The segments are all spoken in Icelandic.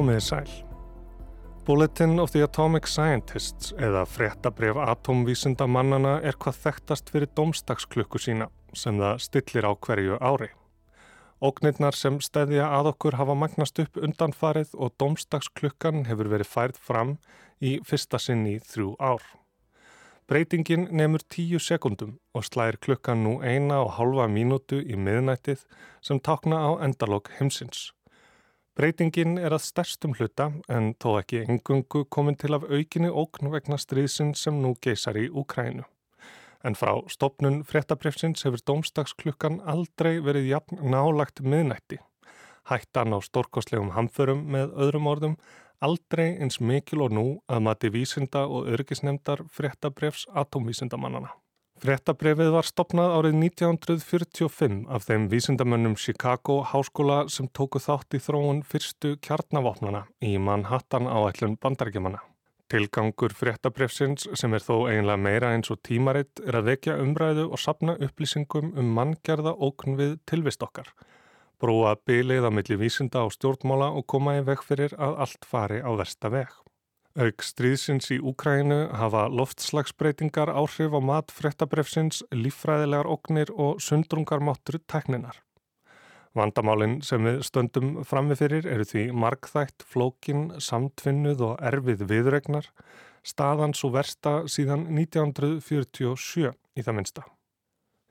Komiði sæl. Bulletin of the Atomic Scientists eða fréttabref atomvísinda mannana er hvað þekktast fyrir domstagsklukku sína sem það stillir á hverju ári. Ógnirnar sem stæðja að okkur hafa magnast upp undanfarið og domstagsklukkan hefur verið færð fram í fyrsta sinn í þrjú ár. Breytingin nefnur tíu sekundum og slæðir klukkan nú eina og halva mínútu í miðnættið sem takna á endalók heimsins. Breytingin er að stærstum hluta en þó ekki engungu komin til af aukinni ógn vegna stríðsin sem nú geysar í Úkrænu en frá stopnun fréttabrefsins hefur domstagsklukkan aldrei verið jafn nálagt miðnætti. Hættan á stórkostlegum hamförum með öðrum orðum aldrei eins mikil og nú að mati vísinda og örgisnemdar fréttabrefs atomvísindamannana. Fréttabrefið var stopnað árið 1945 af þeim vísindamönnum Chicago háskóla sem tóku þátt í þróun fyrstu kjarnavopnana í Manhattan áætlun bandarækjumanna. Tilgangur fréttabrefsins sem er þó eiginlega meira eins og tímaritt er að vekja umræðu og sapna upplýsingum um manngerða ókn við tilvist okkar. Brúa bylið á milli vísinda og stjórnmála og koma í veg fyrir að allt fari á versta veg. Aug stríðsins í Úkrænu hafa loftslagsbreytingar áhrif á mat fréttabrefsins, líffræðilegar óknir og sundrungarmáttur tekninar. Vandamálinn sem við stöndum framvið eru því markþægt, flókin, samtvinnuð og erfið viðregnar, staðan svo versta síðan 1947 í það minsta.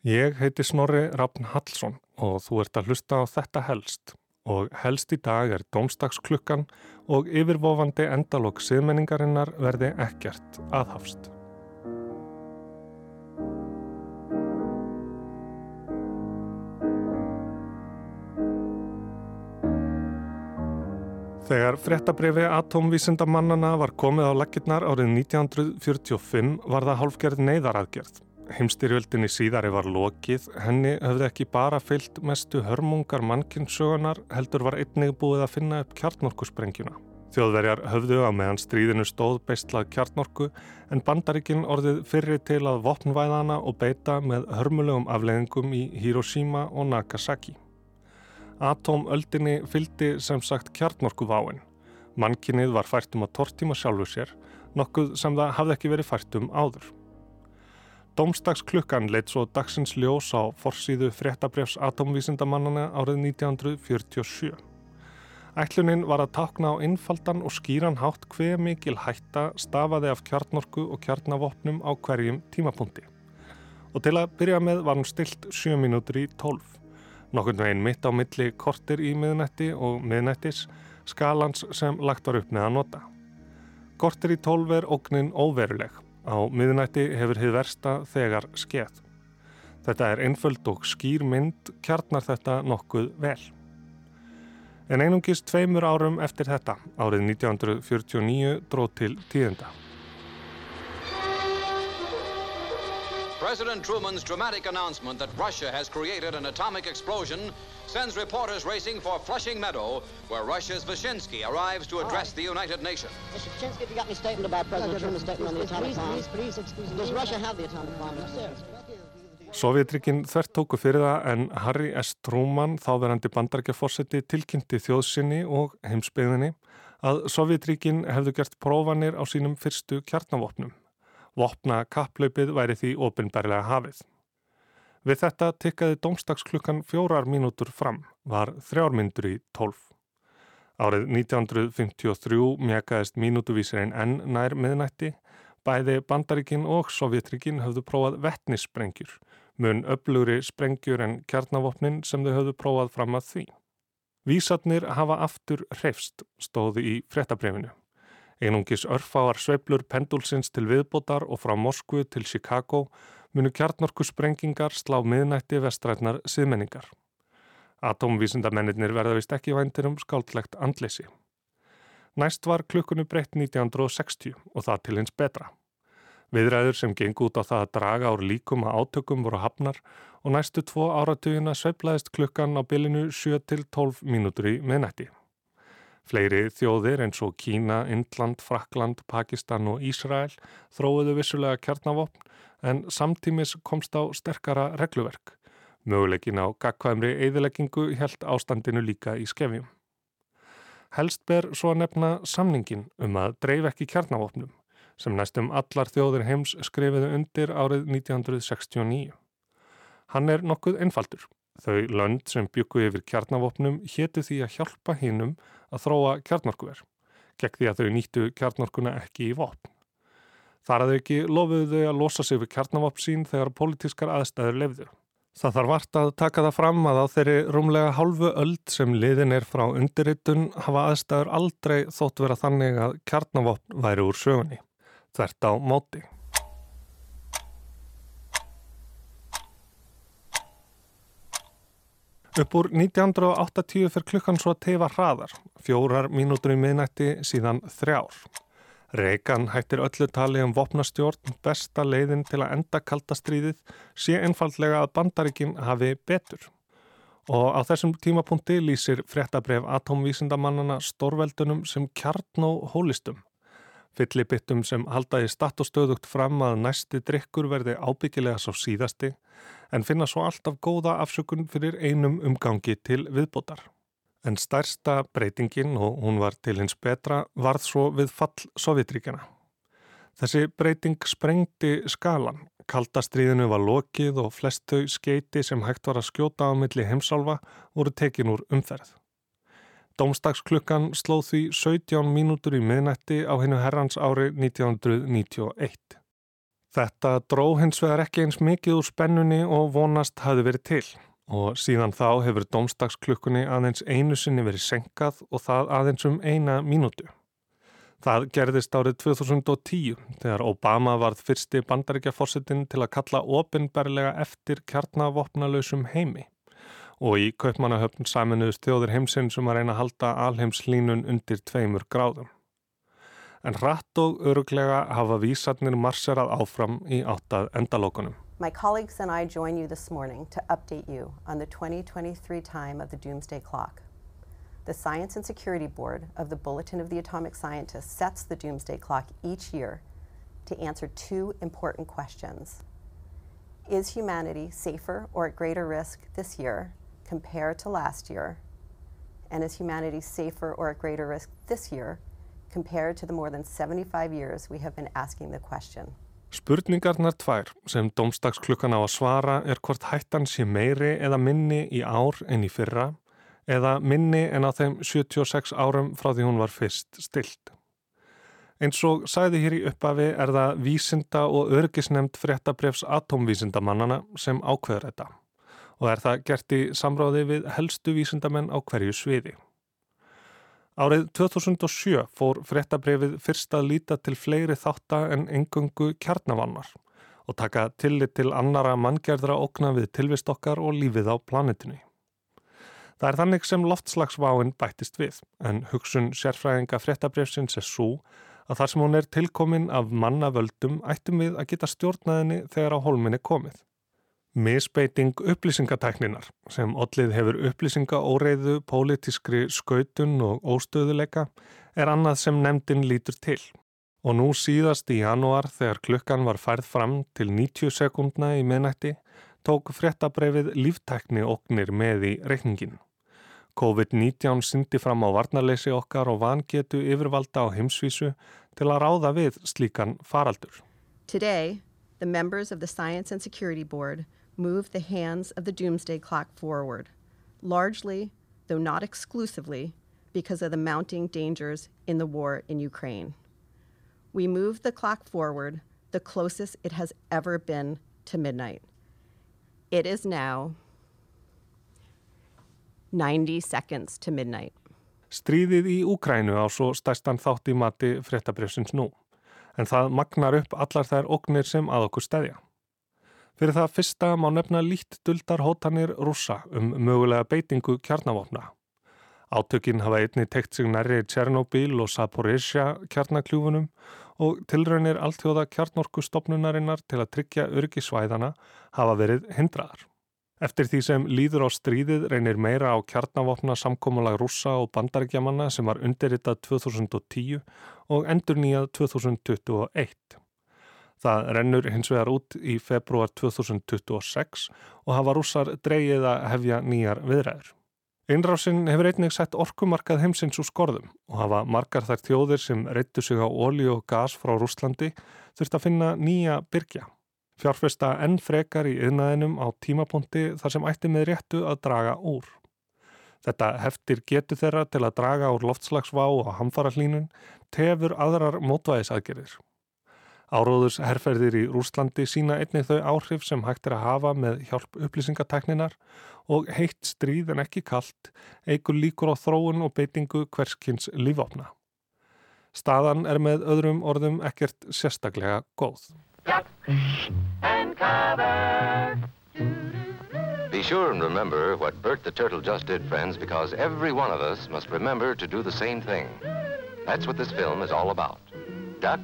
Ég heiti Snorri Rafn Hallsson og þú ert að hlusta á þetta helst og helst í dag er domstagsklukkan og yfirvofandi endalók siðmenningarinnar verði ekkert aðhafst. Þegar frettabrifi atomvísindamannana var komið á laggirnar árið 1945 var það hálfgerð neyðaraðgerð. Heimstyrjöldinni síðari var lokið, henni höfði ekki bara fyllt mestu hörmungar mannkynnssögunar heldur var einnig búið að finna upp kjartnorkusprengjuna. Þjóðverjar höfðu að meðan stríðinu stóð beistlað kjartnorku en bandaríkinn orðið fyrri til að vopnvæðana og beita með hörmulegum afleðingum í Hiroshima og Nagasaki. Atomöldinni fyldi sem sagt kjarnorkuváin. Mannkinnið var fært um að tortíma sjálfu sér, nokkuð sem það hafði ekki verið fært um áður. Dómstagsklukkan leitt svo dagsins ljós á forsýðu fréttabrefs atomvísindamannana árið 1947. Ætlunin var að takna á innfaldan og skýran hátt hver mikil hætta stafaði af kjarnorku og kjarnavopnum á hverjum tímapunkti. Og til að byrja með var hún stilt 7 minútur í 12 nokkurnu einn mitt á milli kortir í miðnætti og miðnættis skalans sem lagt var upp með að nota. Kortir í tólf er ógnin óveruleg. Á miðnætti hefur hið versta þegar skeið. Þetta er einföld og skýr mynd, kjarnar þetta nokkuð vel. En einungist tveimur árum eftir þetta, árið 1949, dróð til tíðenda. President Truman's dramatic announcement that Russia has created an atomic explosion sends reporters racing for Flushing Meadow, where Russia's Vyshinsky arrives to address the United Nations. Mr. Vyshinsky, have you got any statement about President Truman's statement on the atomic bomb? Please, please, excuse me. Does Russia have the atomic bomb? No, sir. Sovjetrikinn þvert tóku fyrir það en Harry S. Truman, þáverandi bandargeforsetti, tilkynnti þjóðsynni og heimsbyðinni að Sovjetrikinn hefðu gert prófanir á sínum fyrstu kjarnavopnum Vopna kapplaupið væri því ofinberlega hafið. Við þetta tikkaði domstagsklukkan fjórar mínútur fram, var þrjármyndur í tólf. Árið 1953 mjakaðist mínútuvísirinn enn nær miðnætti, bæði Bandaríkin og Sovjetrikin höfðu prófað vettnissprengjur, mun öflugri sprengjur en kjarnavopnin sem þau höfðu prófað fram að því. Vísatnir hafa aftur hrefst, stóði í frettabrefinu. Einungis örfáar sveiblur pendulsins til viðbótar og frá Moskvu til Chicago munu kjartnorku sprengingar slá miðnætti vestrætnar siðmenningar. Atomvísindamennir verða vist ekki væntir um skáldlegt andleysi. Næst var klukkunu breytt 1960 og það til hins betra. Viðræður sem geng út á það að draga ár líkum að átökum voru hafnar og næstu tvo áratugina sveiblaðist klukkan á bylinu 7-12 mínútur í miðnætti. Fleiri þjóðir eins og Kína, Indland, Frakland, Pakistan og Ísrael þróiðu vissulega kjarnavopn en samtímis komst á sterkara regluverk. Möguleikin á gagkvæmri eðileggingu held ástandinu líka í skefjum. Helst ber svo að nefna samningin um að dreif ekki kjarnavopnum sem næstum allar þjóðir heims skrifiðu undir árið 1969. Hann er nokkuð einfaldur. Þau lönd sem byggu yfir kjarnavopnum héttu því að hjálpa hinnum að þróa kjarnorkuver, gegn því að þau nýttu kjarnorkuna ekki í vopn. Þar að þau ekki lofuðu þau að losa sig við kjarnavopn sín þegar politískar aðstæður lefðu. Það þarf vart að taka það fram að á þeirri rúmlega hálfu öld sem liðin er frá undirritun hafa aðstæður aldrei þótt vera þannig að kjarnavopn væri úr sögunni. Þvert á móti. Upp úr 1980 fyrir klukkan svo að teifa hraðar, fjórar mínútur í miðnætti síðan þrjár. Reagan hættir öllu tali um vopnastjórn, besta leiðin til að enda kaltastríðið sé einfallega að bandaríkin hafi betur. Og á þessum tímapunkti lýsir fréttabref atomvísindamannana stórveldunum sem kjarn og hólistum. Fyllibittum sem haldaði statt og stöðugt fram að næsti drikkur verði ábyggilega svo síðasti en finna svo alltaf góða afsökun fyrir einum umgangi til viðbótar. En stærsta breytingin, og hún var til hins betra, varð svo við fall Sovjetríkjana. Þessi breyting sprengti skalan. Kaldastriðinu var lokið og flest þau skeiti sem hægt var að skjóta á milli heimsálfa voru tekin úr umferð. Dómstagsklukkan slóð því 17 mínútur í miðnætti á hennu herrans ári 1991. Þetta dró hins vegar ekki eins mikið úr spennunni og vonast hafi verið til og síðan þá hefur domstagsklukkunni aðeins einu sinni verið senkað og það aðeins um eina mínútu. Það gerðist árið 2010 þegar Obama varð fyrsti bandaríkjaforsetin til að kalla ofinberlega eftir kjarnavopnalausum heimi og í kaupmannahöfn saminuðust þjóðir heimsinn sem að reyna að halda alheimslínun undir tveimur gráðum. En hratt og öruglega hafa vísarnir marserað áfram í áttað endalókunum. My colleagues and I join you this morning to update you on the 2023 time of the Doomsday Clock. The Science and Security Board of the Bulletin of the Atomic Scientists sets the Doomsday Clock each year to answer two important questions. Is humanity safer or at greater risk this year compared to last year? And is humanity safer or at greater risk this year compared to the more than 75 years we have been asking the question? Spurningarnar tvær sem domstagsklukkan á að svara er hvort hættan sé meiri eða minni í ár en í fyrra eða minni en á þeim 76 árum frá því hún var fyrst stilt. Eins og sæði hér í uppafi er það vísinda og örgisnemt fréttabrefs atomvísindamannana sem ákveður þetta og er það gert í samráði við helstu vísindamenn á hverju sviði. Árið 2007 fór fréttabrefið fyrst að líta til fleiri þátta en engungu kjarnavannar og taka tillit til annara manngjörðra okna við tilvist okkar og lífið á planetinu. Það er þannig sem loftslagsváinn bættist við, en hugsun sérfræðinga fréttabrefsins er svo að þar sem hún er tilkomin af mannavöldum ættum við að geta stjórnaðinni þegar á holminni komið. Misbeiting upplýsingatækninar sem ollið hefur upplýsingaóreiðu, pólitískri skautun og óstöðuleika er annað sem nefndin lítur til. Og nú síðast í janúar þegar klukkan var færð fram til 90 sekundna í minnætti tók fréttabreifið líftækni oknir með í reikningin. COVID-19 syndi fram á varnarleysi okkar og vangetu yfirvalda á heimsvísu til að ráða við slíkan faraldur. Today, the members of the Science and Security Board moved the hands of the doomsday clock forward, largely, though not exclusively, because of the mounting dangers in the war in Ukraine. We moved the clock forward the closest it has ever been to midnight. It is now 90 seconds to midnight. Stríðið í Úkrænu á svo stærstan þátt í mati fréttabrjöfsins nú, en það magnar upp allar þær oknir sem að okkur stæðja. Fyrir það fyrsta má nefna lít duldar hótanir rúsa um mögulega beitingu kjarnavopna. Átökinn hafa einni tekt sig nærri Tjernobyl og Saporizja kjarnakljúfunum og tilraunir alltjóða kjarnorkustofnunarinnar til að tryggja örgisvæðana hafa verið hindraðar. Eftir því sem líður á stríðið reynir meira á kjarnavopna samkómulag rúsa og bandarækjamanna sem var undirritað 2010 og endur nýjað 2021. Það rennur hins vegar út í februar 2026 og hafa rússar dreyið að hefja nýjar viðræður. Einrásin hefur einnig sett orkumarkað heimsins úr skorðum og hafa margar þær þjóðir sem reyttu sig á ólíu og gas frá Rúslandi þurft að finna nýja byrkja. Fjárfesta enn frekar í yðnaðinum á tímapunkti þar sem ætti með réttu að draga úr. Þetta heftir getu þeirra til að draga úr loftslagsvá og hamfarallínun tefur aðrar mótvæðisaðgerir. Áróðus herrferðir í Rúslandi sína einnig þau áhrif sem hægt er að hafa með hjálp upplýsingatekninar og heitt stríð en ekki kallt eigur líkur á þróun og beitingu hverskins lífápna. Staðan er með öðrum orðum ekkert sérstaklega góð. Be sure and remember what Bert the Turtle just did, friends, because every one of us must remember to do the same thing. That's what this film is all about. Duck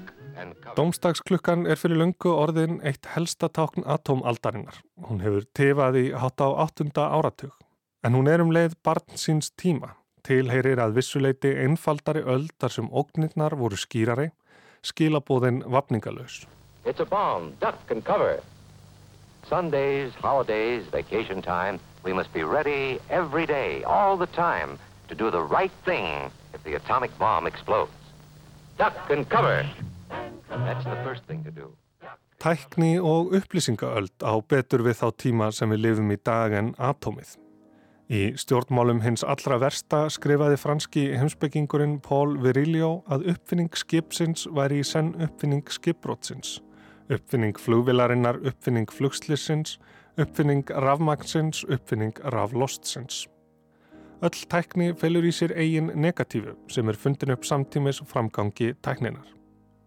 Dómstagsklukkan er fyrir löngu orðin eitt helsta tákn atómaldarinnar. Hún hefur tefað í hátt á áttunda áratug. En hún er um leið barn síns tíma. Tilheyrir að vissuleiti einfaldari öll þar sem ógnirnar voru skýrari, skilabóðin vapningalös. It's a bomb, duck and cover. Sundays, holidays, vacation time, we must be ready every day, all the time, to do the right thing if the atomic bomb explodes. Duck and cover! Tækni og upplýsingaöld á betur við þá tíma sem við lifum í dag en atómið. Í stjórnmálum hins allra versta skrifaði franski heimsbyggingurinn Paul Virilio að uppfinning skipsins væri í senn uppfinning skipbrótsins, uppfinning flugvilarinnar, uppfinning flugslissins, uppfinning rafmagnsins, uppfinning raflostsins. Öll tækni felur í sér eigin negatífu sem er fundin upp samtímis framgangi tækninar.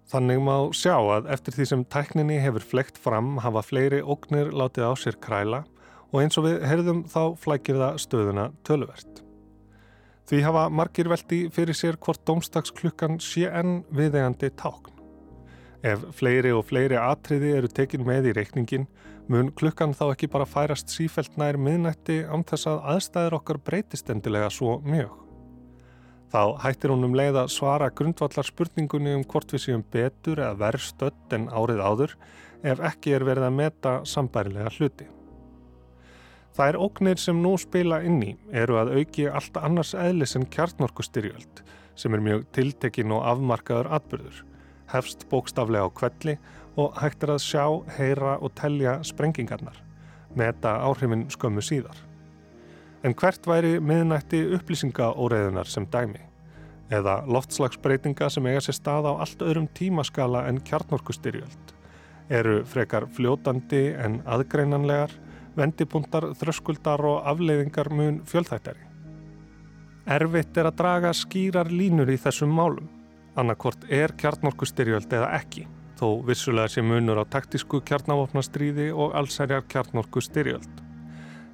Þannig má sjá að eftir því sem tækninni hefur flekt fram hafa fleiri ógnir látið á sér kræla og eins og við herðum þá flækir það stöðuna töluvert. Því hafa margir veldi fyrir sér hvort dómstagsklukkan sé enn viðegandi tákn. Ef fleiri og fleiri atriði eru tekin með í reikningin mun klukkan þá ekki bara færast sífelt nær miðnætti án þess að aðstæður okkar breytist endilega svo mjög. Þá hættir hún um leið að svara grundvallar spurningunni um hvort við séum betur eða verð stödd en árið áður ef ekki er verið að meta sambærilega hluti. Það er ógnir sem nú spila inn í eru að auki allt annars eðlis en kjartnorkustyrjöld sem er mjög tiltekin og afmarkaður atbyrður, hefst bókstaflega á kvelli og hættir að sjá, heyra og telja sprengingarnar, meta áhrifin skömmu síðar. En hvert væri miðnætti upplýsingaóreðunar sem dæmi? Eða loftslagsbreytinga sem eiga sér stað á allt öðrum tímaskala en kjarnorkustyrjöld? Eru frekar fljótandi en aðgreinanlegar, vendipuntar, þröskuldar og afleiðingar mun fjöldhættari? Erfitt er að draga skýrar línur í þessum málum. Annarkort er kjarnorkustyrjöld eða ekki, þó vissulega sé munur á taktísku kjarnavopnastríði og allsærjar kjarnorkustyrjöld.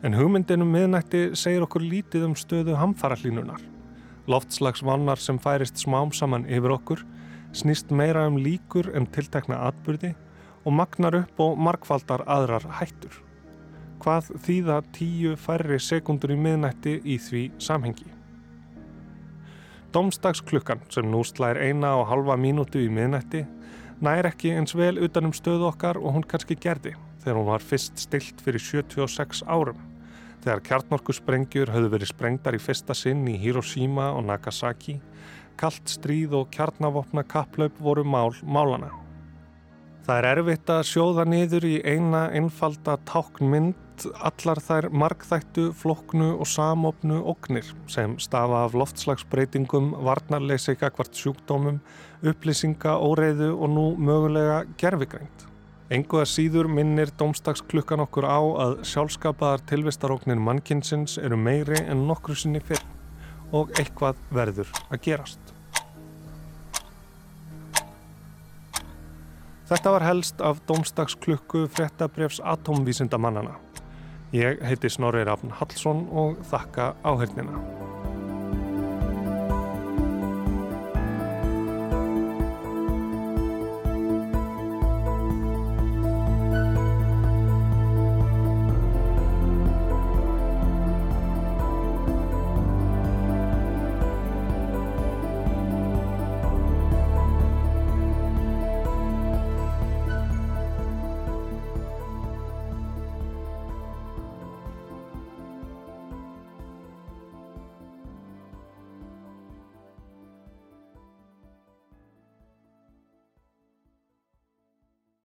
En hugmyndinum miðnætti segir okkur lítið um stöðu hamfarallínunar. Loftslagsvannar sem færist smám saman yfir okkur snýst meira um líkur en tiltekna atbyrði og magnar upp og markfaldar aðrar hættur. Hvað þýða tíu færri sekundur í miðnætti í því samhengi? Domstagsklukkan sem nú slæðir eina og halva mínútu í miðnætti nær ekki eins vel utanum stöðu okkar og hún kannski gerði þegar hún var fyrst stilt fyrir 76 árum þegar kjarnorkusprengjur höfðu verið sprengdar í fyrsta sinn í Hiroshima og Nagasaki, kallt stríð og kjarnavopna kapplaup voru mál málana. Það er erfitt að sjóða niður í eina einfalda táknmynd allar þær markþættu, floknu og samopnu ógnir sem stafa af loftslagsbreytingum, varnarleysika hvart sjúkdómum, upplýsinga, óreiðu og nú mögulega gerfigrænt. Engu að síður minnir domstagsklukkan okkur á að sjálfskapaðar tilvistaróknir mannkynsins eru meiri en nokkru sinni fyrr og eitthvað verður að gerast. Þetta var helst af domstagsklukku fréttabrefs atomvísindamannana. Ég heiti Snorri Rafn Hallsson og þakka áhengina.